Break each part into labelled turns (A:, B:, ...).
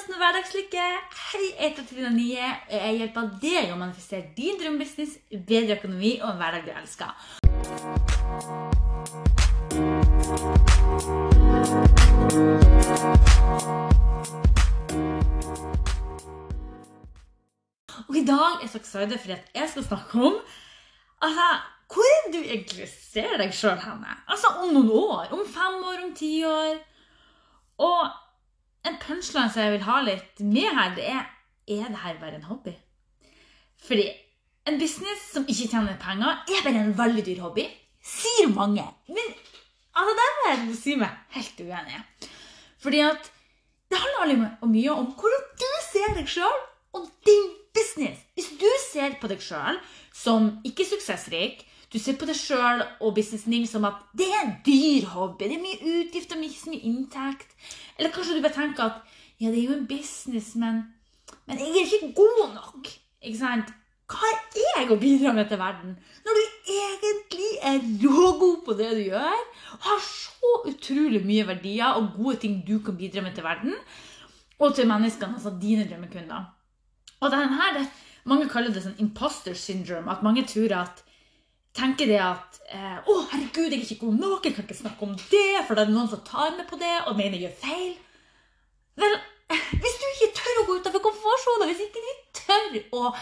A: podkasten Hverdagslykke. Hei, jeg heter Trine Nye, og jeg hjelper deg å manifestere din drømmebusiness, bedre økonomi og en hverdag du elsker. Og i dag er jeg så excited fordi at jeg skal snakke om altså, hvor er du egentlig ser deg sjøl henne? Altså om noen år? Om fem år? Om ti år? Og en punchline som jeg vil ha litt med her, det er er det her bare en hobby? Fordi en business som ikke tjener penger, er bare en veldig dyr hobby, sier mange. Men altså, der må jeg si meg helt uenig. Fordi at det handler mye om hvordan du ser deg sjøl og din business. Hvis du ser på deg sjøl som ikke suksessrik, du ser på deg sjøl og businessen din som at det er en dyr hobby, det er mye utgifter, mye, mye inntekt. Eller kanskje du bare tenker at ja, det er jo en business, men, men jeg er ikke god nok. Ikke sant? Hva er jeg å bidra med til verden? Når du egentlig er rågod på det du gjør, har så utrolig mye verdier og gode ting du kan bidra med til verden, og til menneskene, altså dine drømmekunder. Og denne her, det, Mange kaller det sånn imposter syndrome. At mange tror at tenker det at eh, 'Å, herregud, jeg er ikke god nok, jeg kan ikke snakke om det', for det er noen som tar meg på det og mener jeg gjør feil. Vel, hvis du ikke tør å gå utenfor komfortsonen, hvis ikke du tør å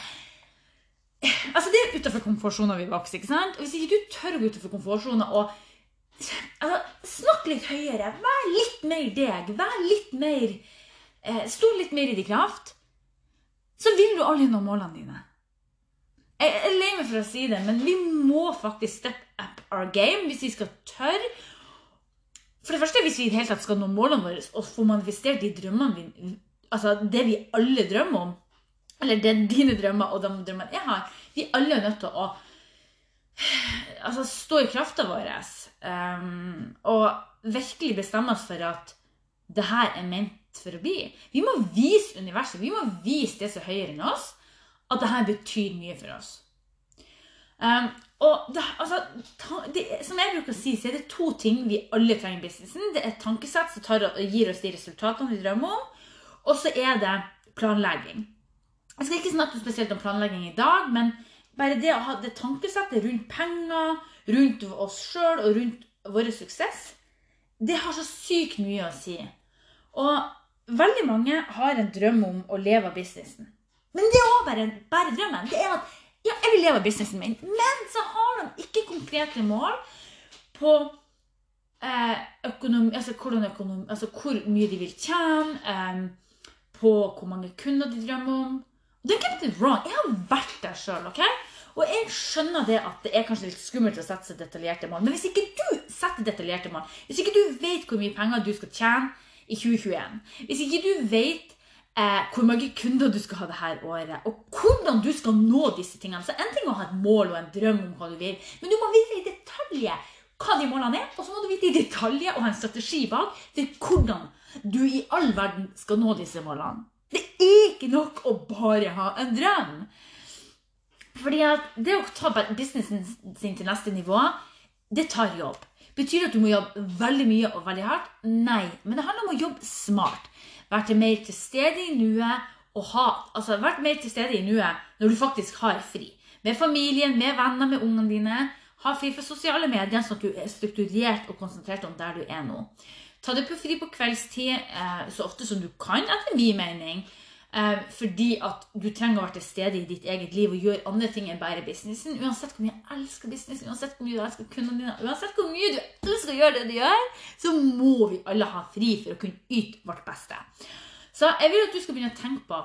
A: Altså, det er utenfor komfortsonen vi vokser, ikke sant? Og hvis ikke du tør å gå utenfor komfortsonen og altså, Snakk litt høyere, vær litt mer deg, vær litt mer eh, Stå litt mer i din kraft, så vil du aldri nå målene dine. Jeg er lei meg for å si det, men vi må faktisk step up our game hvis vi skal tørre. For det første, hvis vi i tatt skal nå målene våre og få manifestert de drømmene vi, altså det vi alle drømmer om, eller det er dine drømmer og de drømmene jeg har, vi alle er nødt til å altså, stå i krafta vår um, og virkelig bestemme oss for at det her er ment for å bli. Vi må vise universet, vi må vise det som er høyere enn oss, at det her betyr mye for oss. Um, og det, altså, ta, det, som jeg bruker å si, så er det to ting vi alle trenger i businessen. Det er tankesett som tar, gir oss de resultatene vi drømmer om, og så er det planlegging. Jeg skal ikke snakke spesielt om planlegging i dag, men bare det å ha det tankesettet rundt penger, rundt oss sjøl og rundt vår suksess, det har så sykt mye å si. Og veldig mange har en drøm om å leve av businessen. Men det er òg bare, bare, drømmen. Det er at ja, jeg vil leve av businessen min, men så har de ikke konkrete mål på eh, økonomi, altså, økonomi, altså, hvor mye de vil tjene, eh, på hvor mange kunder de drømmer om. Don't get it wrong. Jeg har vært der sjøl. Okay? Og jeg skjønner det at det er kanskje litt skummelt å sette seg detaljerte mål. Men hvis ikke du setter detaljerte mål, hvis ikke du vet hvor mye penger du skal tjene i 2021, hvis ikke du vet eh, hvor mange kunder du skal ha det her året, og hvordan du skal nå disse tingene Så en ting er å ha et mål og en drøm om hva du vil, men du må vite i detalj hva de målene er, og så må du vite i detalj og ha en strategi bak for hvordan du i all verden skal nå disse målene. Det er ikke nok å bare ha en drøm. Fordi at det å ta businessen sin til neste nivå, det tar jobb. Betyr det at du må jobbe veldig mye og veldig hardt? Nei. Men det handler om å jobbe smart. Være mer til stede i nuet og ha Altså vært mer til stede i nuet når du faktisk har fri. Med familien, med venner, med ungene dine. Ha fri for sosiale medier, sånn at du er strukturert og konsentrert om der du er nå. Ta det på fri på kveldstid eh, så ofte som du kan, etter min mening. Eh, fordi at du trenger å være til stede i ditt eget liv og gjøre andre ting enn bare businessen. Uansett hvor mye jeg elsker businessen, uansett hvor mye du elsker kundene dine, uansett hvor mye du elsker å gjøre det du gjør, så må vi alle ha fri for å kunne yte vårt beste. Så jeg vil at du skal begynne å tenke på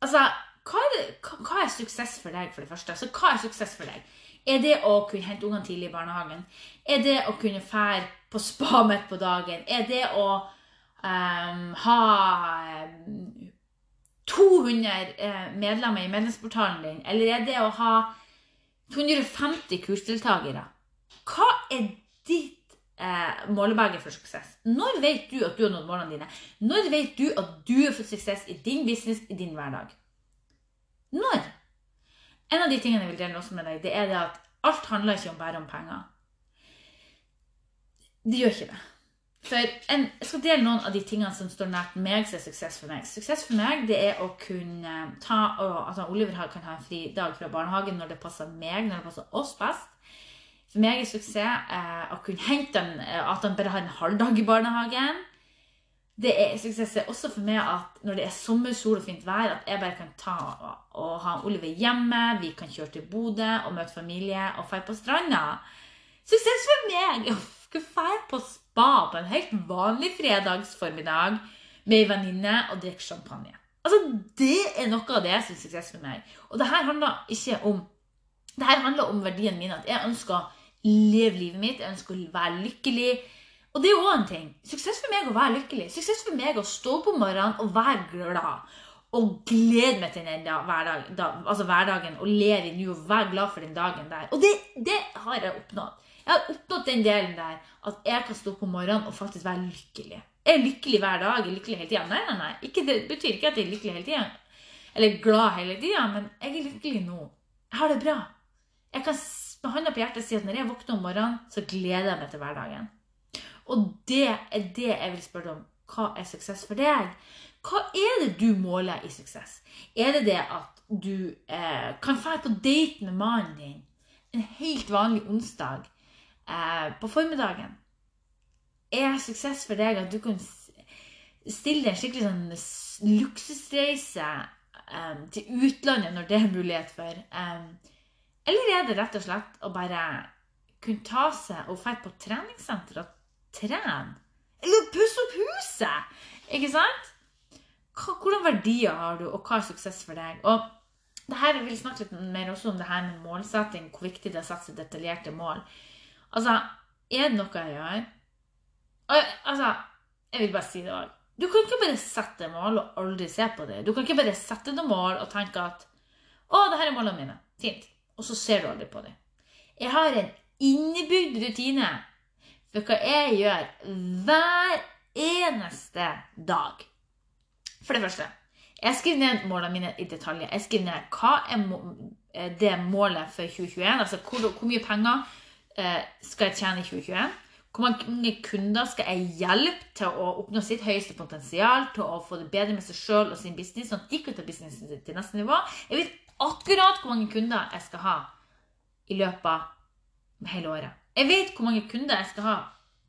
A: Altså, hva er, hva er suksess for deg, for det første? Så hva er suksess for deg? Er det å kunne hente ungene tidlig i barnehagen? Er det å kunne fære på spa midt på dagen? Er det å um, ha 200 uh, medlemmer i medlemsportalen din? Eller er det å ha 250 kursdeltakere? Hva er ditt eh, målebage for suksess? Når vet du at du har nådd målene dine? Når vet du at du har fått suksess i din business, i din hverdag? Når? En av de tingene jeg vil dele også med deg, det er det at alt handler ikke bare om penger. Det gjør ikke det. For en, Jeg skal dele noen av de tingene som står nært meg som er suksess for meg. Suksess for meg det er å kunne ta og, At Oliver kan ha en fri dag fra barnehagen når det passer meg, når det passer oss best. For meg er suksess eh, å kunne hente en, eh, at han bare har en halvdag i barnehagen. Det er suksess også for meg at når det er sommer, sol og fint vær, at jeg bare kan ta og, og ha Oliver hjemme. Vi kan kjøre til Bodø og møte familie og dra på stranda. Suksess for meg! Å dra på spa på en helt vanlig fredagsformiddag med ei venninne og drikke champagne. Altså, Det er noe av det som er suksess for meg. Og det her handler ikke om det her handler om verdien min. At jeg ønsker å leve livet mitt, jeg ønsker å være lykkelig. Og det er òg en ting. Suksess for meg å være lykkelig. Suksess for meg å stå opp om morgenen og være glad. Og glede meg til den da, hverdag, da, altså hverdagen og leve i nå og være glad for den dagen der. Og det, det har jeg oppnådd. Jeg har oppnådd den delen der at jeg kan stå opp om morgenen og faktisk være lykkelig. Jeg er lykkelig hver dag. Jeg er lykkelig hele tida. Nei, nei, nei. Ikke, det betyr ikke at jeg er lykkelig hele tida. Eller glad hele tida, men jeg er lykkelig nå. Jeg har det bra. Jeg kan med hånda på hjertet si at når jeg våkner om morgenen, så gleder jeg meg til hverdagen. Og det er det jeg vil spørre om. Hva er suksess for deg? Hva er det du måler i suksess? Er det det at du eh, kan dra på date med mannen din en helt vanlig onsdag eh, på formiddagen? Er suksess for deg at du kan stille deg en skikkelig sånn luksusreise eh, til utlandet når det er mulighet for? Eh, eller er det rett og slett å bare kunne ta seg og dra på treningssenter og trene? Eller pusse opp huset? Ikke sant? Hvordan verdier har du, og hva er suksess for deg? Og det her vil snakke litt mer også om det her med målsetting, hvor viktig det er å sette detaljerte mål. Altså, er det noe jeg gjør Altså, jeg vil bare si det òg. Du kan ikke bare sette mål og aldri se på det. Du kan ikke bare sette noen mål og tenke at 'Å, det her er målene mine'. Fint og så ser du aldri på dem. Jeg har en innebygd rutine for hva jeg gjør hver eneste dag. For det første jeg skriver ned målene mine i detaljer. Jeg skriver ned hva er det målet for 2021. Altså hvor, hvor mye penger eh, skal jeg tjene i 2021? Hvor mange kunder skal jeg hjelpe til å oppnå sitt høyeste potensial, til å få det bedre med seg sjøl og sin business, sånn at de kan ta businessen til neste nivå? Jeg vet akkurat hvor mange kunder jeg skal ha i løpet av hele året. Jeg vet hvor mange kunder jeg skal ha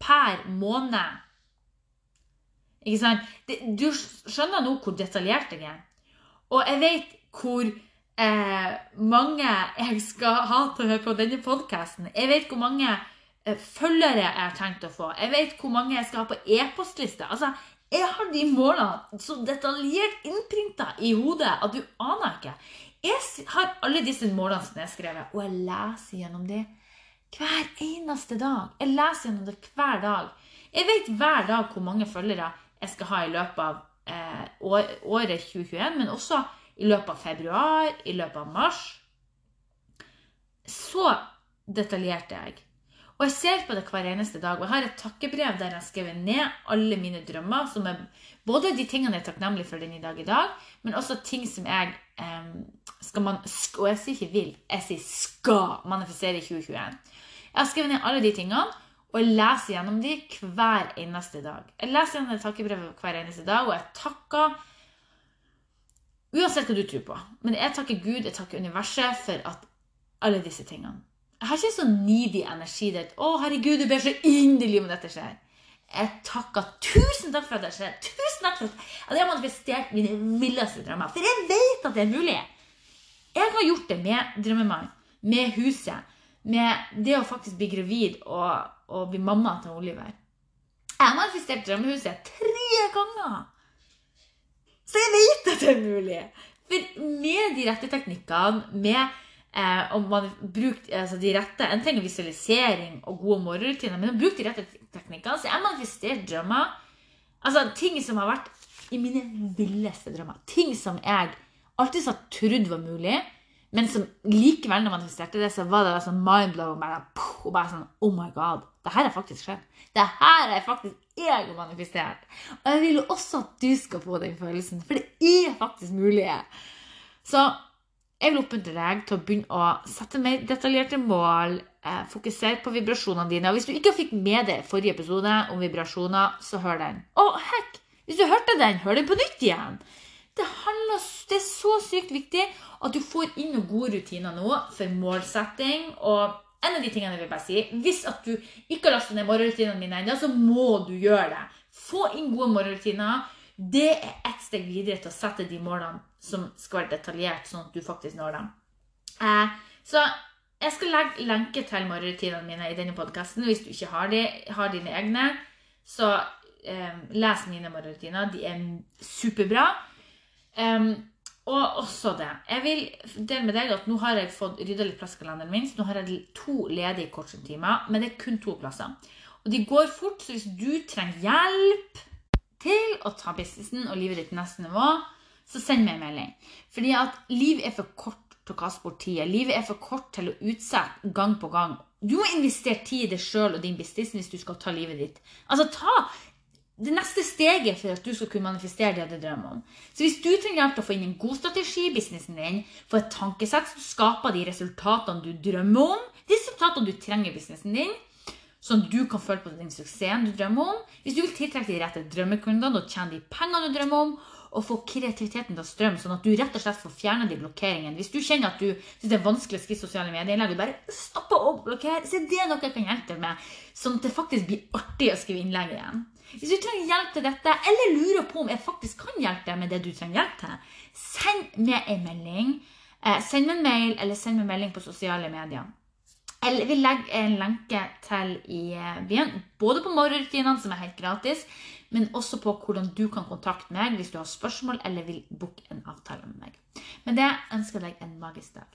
A: per måned. Ikke sant? Du skjønner nå hvor detaljert jeg er. Og jeg vet hvor eh, mange jeg skal ha til å høre på denne podkasten. Jeg vet hvor mange eh, følgere jeg har tenkt å få. Jeg vet hvor mange jeg skal ha på e-postliste. Altså, jeg har de målene så detaljert innprinta i hodet at du aner ikke. Jeg har alle disse målene som jeg skrevet, og jeg leser gjennom dem hver eneste dag. Jeg leser gjennom det hver dag. Jeg vet hver dag hvor mange følgere jeg skal ha i løpet av eh, året 2021, men også i løpet av februar, i løpet av mars. Så detaljert er jeg. Og jeg ser på det hver eneste dag. Og jeg har et takkebrev der jeg har skrevet ned alle mine drømmer. som er Både de tingene jeg er takknemlig for den i dag i dag, men også ting som jeg eh, skal man, Og jeg sier ikke vil, jeg sier skal manifestere i 2021. Jeg har skrevet ned alle de tingene, og jeg leser gjennom de hver eneste dag. Jeg leser gjennom det takkebrevet hver eneste dag, og jeg takker Uansett hva du tror på. Men jeg takker Gud, jeg takker universet for at alle disse tingene. Jeg har ikke sånn needy energi der 'Å, herregud, du ber så inderlig om dette skjer'. Jeg takker tusen takk for at det skjer. Tusen takk for at jeg har manifestert mine villeste drømmer. For jeg vet at det er mulig. Jeg har gjort det med drømmemannen, med huset, med det å faktisk bli gravid og, og bli mamma til Oliver. Jeg har manifestert drømmehuset tre ganger. Så jeg vet at det er mulig. For med de rette teknikkene, med Eh, om man bruker altså de rette En trenger visualisering og gode morgenrutiner, men bruk de rette teknikkene. Så jeg manifestert drømmer. Altså ting som har vært i mine villeste drømmer. Ting som jeg alltid har trodd var mulig, men som likevel, når man manifesterte det, så var det sånn mind-blow. Og bare sånn Oh my God. Det her er faktisk skjedd. Det her er faktisk jeg manifestert. Og jeg vil jo også at du skal få den følelsen, for det er faktisk mulig. Så jeg vil oppmuntre deg til å begynne å sette mer detaljerte mål, eh, fokusere på vibrasjonene dine. Og hvis du ikke fikk med deg forrige episode om vibrasjoner, så hør den. Og hekk, hvis du hørte den, hør den på nytt igjen. Det, handler, det er så sykt viktig at du får inn noen gode rutiner nå for målsetting. Og en av de tingene jeg vil bare si, hvis at du ikke har lastet ned morgenrutinene mine ennå, så må du gjøre det. Få inn gode morgenrutiner. Det er ett steg videre til å sette de målene som skal være detaljert, sånn at du faktisk når dem. Eh, så jeg skal legge lenke til morgenrutinene mine i denne podkasten. Hvis du ikke har, de, har dine egne, så eh, les mine morgenrutiner. De er superbra. Um, og også det. Jeg vil dele med deg at nå har jeg fått rydda litt plass i kalenderen min. Så nå har jeg to ledige coachingtimer, men det er kun to plasser. Og de går fort, så hvis du trenger hjelp til å ta businessen og livet ditt til neste nivå, så send meg en melding. Fordi at livet er for kort til å kaste bort tida. Livet er for kort til å utsette gang på gang. Du må investere tid i deg sjøl og din business hvis du skal ta livet ditt. Altså, ta det neste steget for at du skal kunne manifestere det du drømmer om. Så hvis du trenger hjelp til å få inn en god strategi i businessen din, få et tankesett som skaper de resultatene du drømmer om, de resultatene du trenger i businessen din, sånn at du kan føle på den suksessen du drømmer om, hvis du vil tiltrekke de rette drømmekundene og tjene de pengene du drømmer om, og få kreativiteten til å strømme, sånn at du rett og slett får fjerna de blokkeringene. Hvis du kjenner at du syns det er vanskelig å skrive sosiale medier, bare stopper å blokkere, så er det noe jeg kan hjelpe deg med, sånn at det faktisk blir artig å skrive innlegg igjen. Hvis du trenger hjelp til dette, eller lurer på om jeg faktisk kan hjelpe deg med det du trenger hjelp til, send meg en melding. Eh, send meg en mail eller send meg en melding på sosiale medier. Eller vi legger en lenke til i eh, byen, både på morgenrutinene, som er helt gratis, men også på hvordan du kan kontakte meg hvis du har spørsmål eller vil booke en avtale med meg. Med det ønsker jeg deg en magisk dag.